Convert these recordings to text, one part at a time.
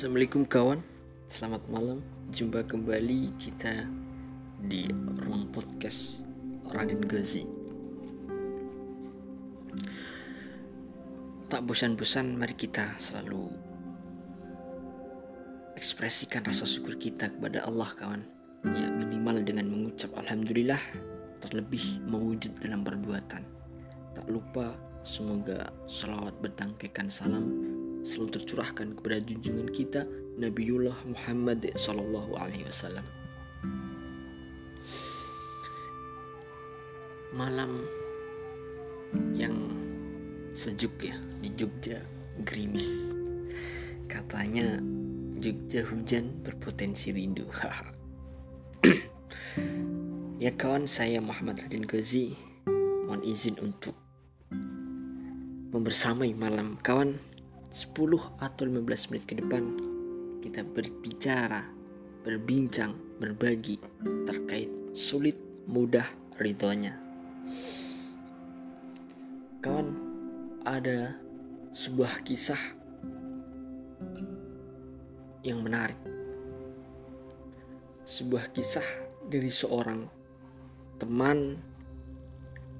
Assalamualaikum kawan, selamat malam. Jumpa kembali kita di ruang podcast Raden Gazi. Tak bosan-bosan, mari kita selalu ekspresikan rasa syukur kita kepada Allah kawan. Ya minimal dengan mengucap Alhamdulillah, terlebih mewujud dalam perbuatan. Tak lupa semoga salawat bertangkaikan salam selalu tercurahkan kepada junjungan kita Nabiullah Muhammad sallallahu alaihi wasallam. Malam yang sejuk ya di Jogja gerimis. Katanya Jogja hujan berpotensi rindu. ya kawan saya Muhammad Radin Ghazi mohon izin untuk membersamai malam kawan 10 atau 15 menit ke depan kita berbicara, berbincang, berbagi terkait sulit mudah ridhonya. Kawan, ada sebuah kisah yang menarik. Sebuah kisah dari seorang teman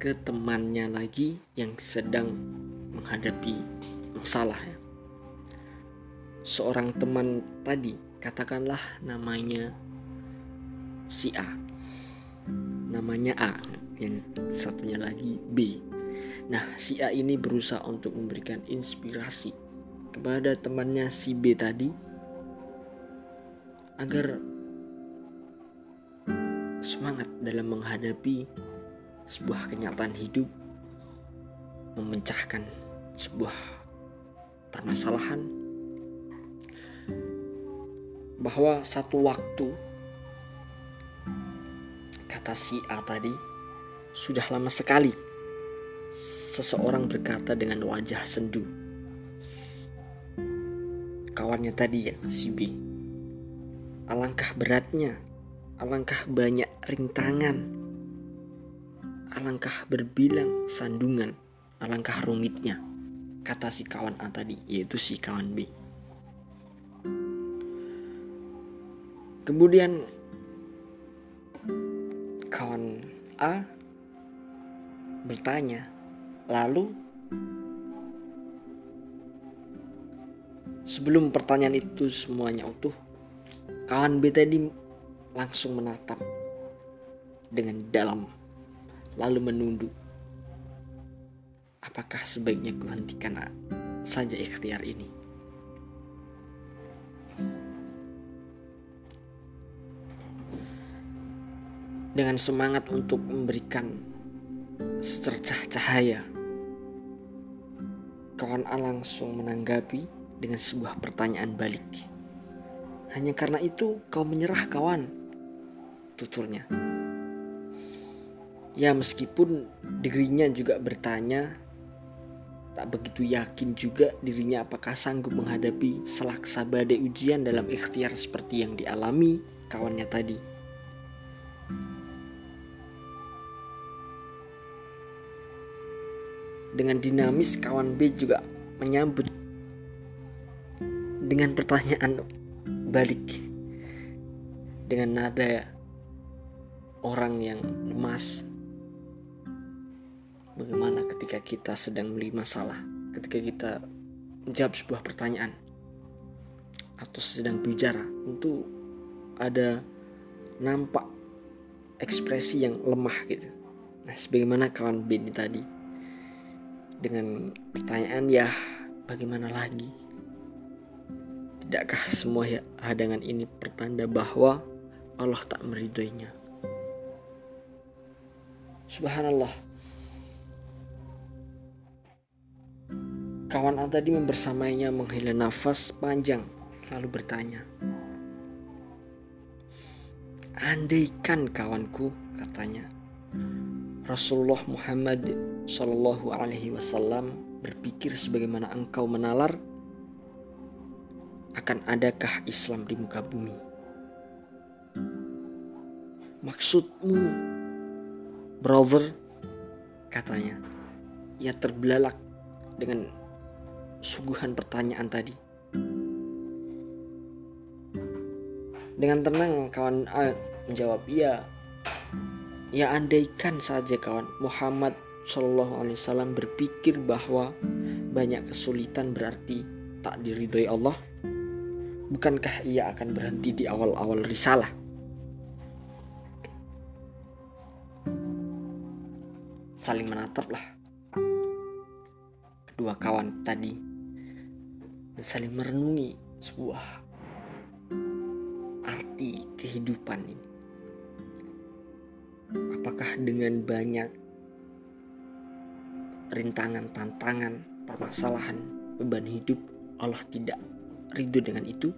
ke temannya lagi yang sedang menghadapi masalah ya seorang teman tadi, katakanlah namanya si A. Namanya A, yang satunya lagi B. Nah, si A ini berusaha untuk memberikan inspirasi kepada temannya si B tadi agar semangat dalam menghadapi sebuah kenyataan hidup, memecahkan sebuah permasalahan. Bahwa satu waktu kata si A tadi sudah lama sekali seseorang berkata dengan wajah sendu. Kawannya tadi ya si B. Alangkah beratnya alangkah banyak rintangan alangkah berbilang sandungan alangkah rumitnya kata si kawan A tadi yaitu si kawan B Kemudian kawan A bertanya, lalu sebelum pertanyaan itu semuanya utuh, kawan B tadi langsung menatap dengan dalam, lalu menunduk. Apakah sebaiknya kuhentikan saja ikhtiar ini? dengan semangat untuk memberikan secercah cahaya. Kawan A langsung menanggapi dengan sebuah pertanyaan balik. Hanya karena itu kau menyerah kawan, tuturnya. Ya meskipun dirinya juga bertanya, tak begitu yakin juga dirinya apakah sanggup menghadapi selaksa badai ujian dalam ikhtiar seperti yang dialami kawannya tadi. Dengan dinamis kawan B juga menyambut dengan pertanyaan balik dengan nada orang yang lemas. Bagaimana ketika kita sedang beli masalah, ketika kita menjawab sebuah pertanyaan atau sedang bicara, tentu ada nampak ekspresi yang lemah gitu. Nah, sebagaimana kawan B ini tadi dengan pertanyaan ya bagaimana lagi? Tidakkah semua ya, hadangan ini pertanda bahwa Allah tak meridainya? Subhanallah. Kawan A tadi membersamainya menghela nafas panjang lalu bertanya. Andaikan kawanku, katanya, Rasulullah Muhammad Shallallahu Alaihi Wasallam berpikir sebagaimana engkau menalar akan adakah Islam di muka bumi? Maksudmu, brother, katanya. Ia terbelalak dengan suguhan pertanyaan tadi. Dengan tenang kawan A menjawab, "Iya." Ya andaikan saja kawan Muhammad Shallallahu Alaihi Wasallam berpikir bahwa banyak kesulitan berarti tak diridhoi Allah, bukankah ia akan berhenti di awal-awal risalah? Saling menataplah kedua kawan tadi dan saling merenungi sebuah arti kehidupan ini. Apakah dengan banyak rintangan, tantangan, permasalahan, beban hidup, Allah tidak ridho dengan itu?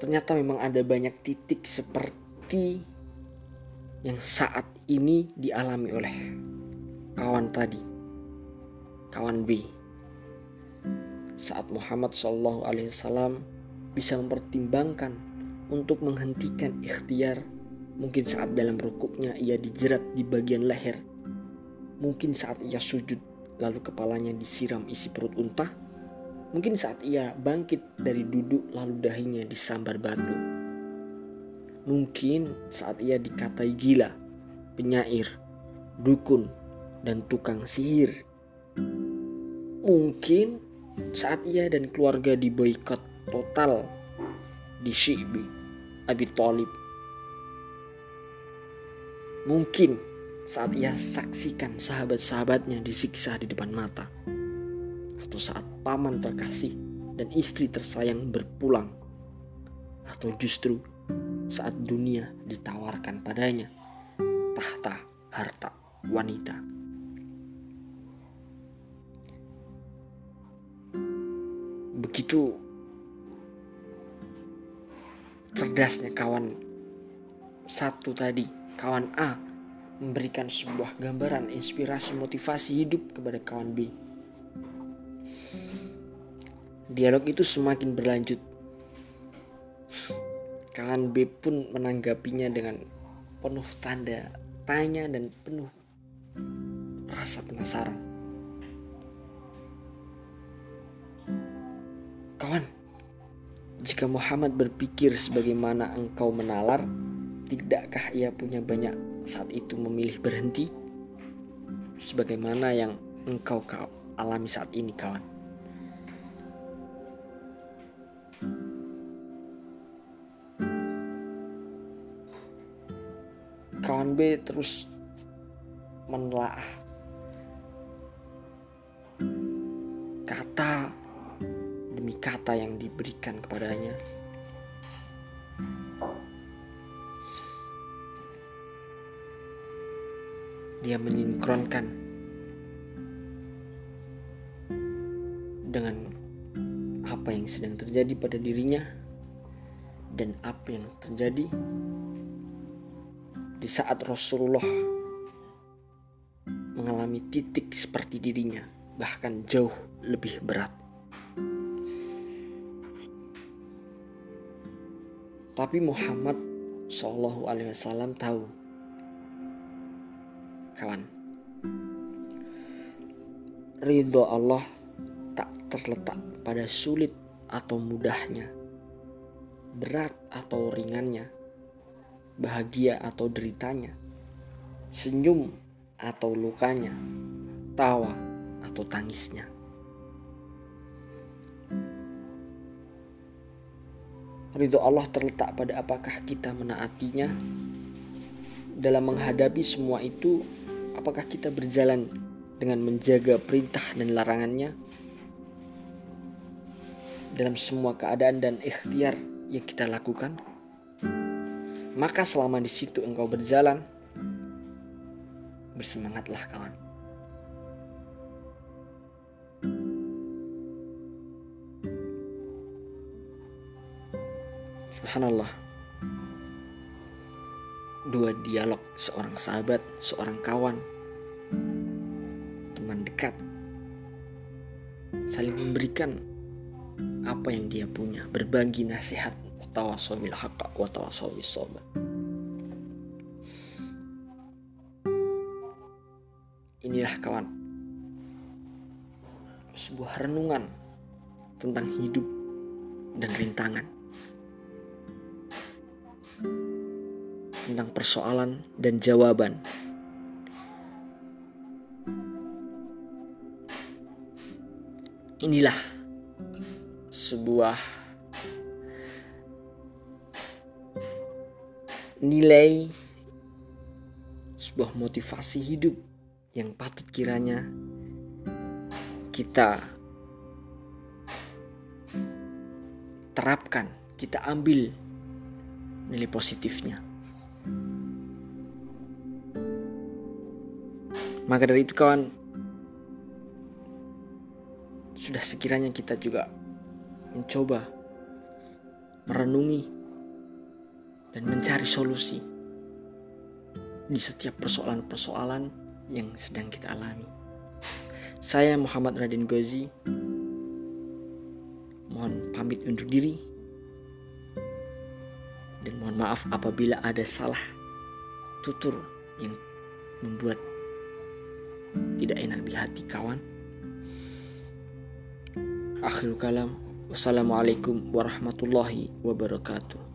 Ternyata memang ada banyak titik seperti yang saat ini dialami oleh kawan tadi, kawan B. Saat Muhammad Shallallahu Alaihi Wasallam bisa mempertimbangkan untuk menghentikan ikhtiar Mungkin saat dalam rukuknya ia dijerat di bagian leher. Mungkin saat ia sujud lalu kepalanya disiram isi perut unta. Mungkin saat ia bangkit dari duduk lalu dahinya disambar batu. Mungkin saat ia dikatai gila, penyair, dukun, dan tukang sihir. Mungkin saat ia dan keluarga diboikot total di Syibi, Abi Talib, Mungkin saat ia saksikan sahabat-sahabatnya disiksa di depan mata. Atau saat paman terkasih dan istri tersayang berpulang. Atau justru saat dunia ditawarkan padanya. Tahta, harta, wanita. Begitu cerdasnya kawan satu tadi kawan A memberikan sebuah gambaran inspirasi motivasi hidup kepada kawan B. Dialog itu semakin berlanjut. Kawan B pun menanggapinya dengan penuh tanda tanya dan penuh rasa penasaran. Kawan, jika Muhammad berpikir sebagaimana engkau menalar, Tidakkah ia punya banyak saat itu memilih berhenti? Sebagaimana yang engkau kau alami saat ini kawan. Kawan B terus menelaah kata demi kata yang diberikan kepadanya dia menyinkronkan dengan apa yang sedang terjadi pada dirinya dan apa yang terjadi di saat Rasulullah mengalami titik seperti dirinya, bahkan jauh lebih berat. Tapi Muhammad Shallallahu Alaihi Wasallam tahu kawan. Ridho Allah tak terletak pada sulit atau mudahnya, berat atau ringannya, bahagia atau deritanya, senyum atau lukanya, tawa atau tangisnya. Ridho Allah terletak pada apakah kita menaatinya dalam menghadapi semua itu apakah kita berjalan dengan menjaga perintah dan larangannya dalam semua keadaan dan ikhtiar yang kita lakukan? Maka selama di situ engkau berjalan, bersemangatlah kawan. Subhanallah dua dialog seorang sahabat, seorang kawan, teman dekat, saling memberikan apa yang dia punya, berbagi nasihat, tawasawil haqqa wa sobat. Inilah kawan, sebuah renungan tentang hidup dan rintangan. Tentang persoalan dan jawaban. Inilah sebuah nilai sebuah motivasi hidup yang patut kiranya kita terapkan, kita ambil nilai positifnya. Maka dari itu kawan, sudah sekiranya kita juga mencoba merenungi dan mencari solusi di setiap persoalan-persoalan yang sedang kita alami. Saya Muhammad Radin Gozi. Mohon pamit undur diri. Dan mohon maaf apabila ada salah tutur yang membuat tidak enak di hati kawan. Akhirul kalam. Wassalamualaikum warahmatullahi wabarakatuh.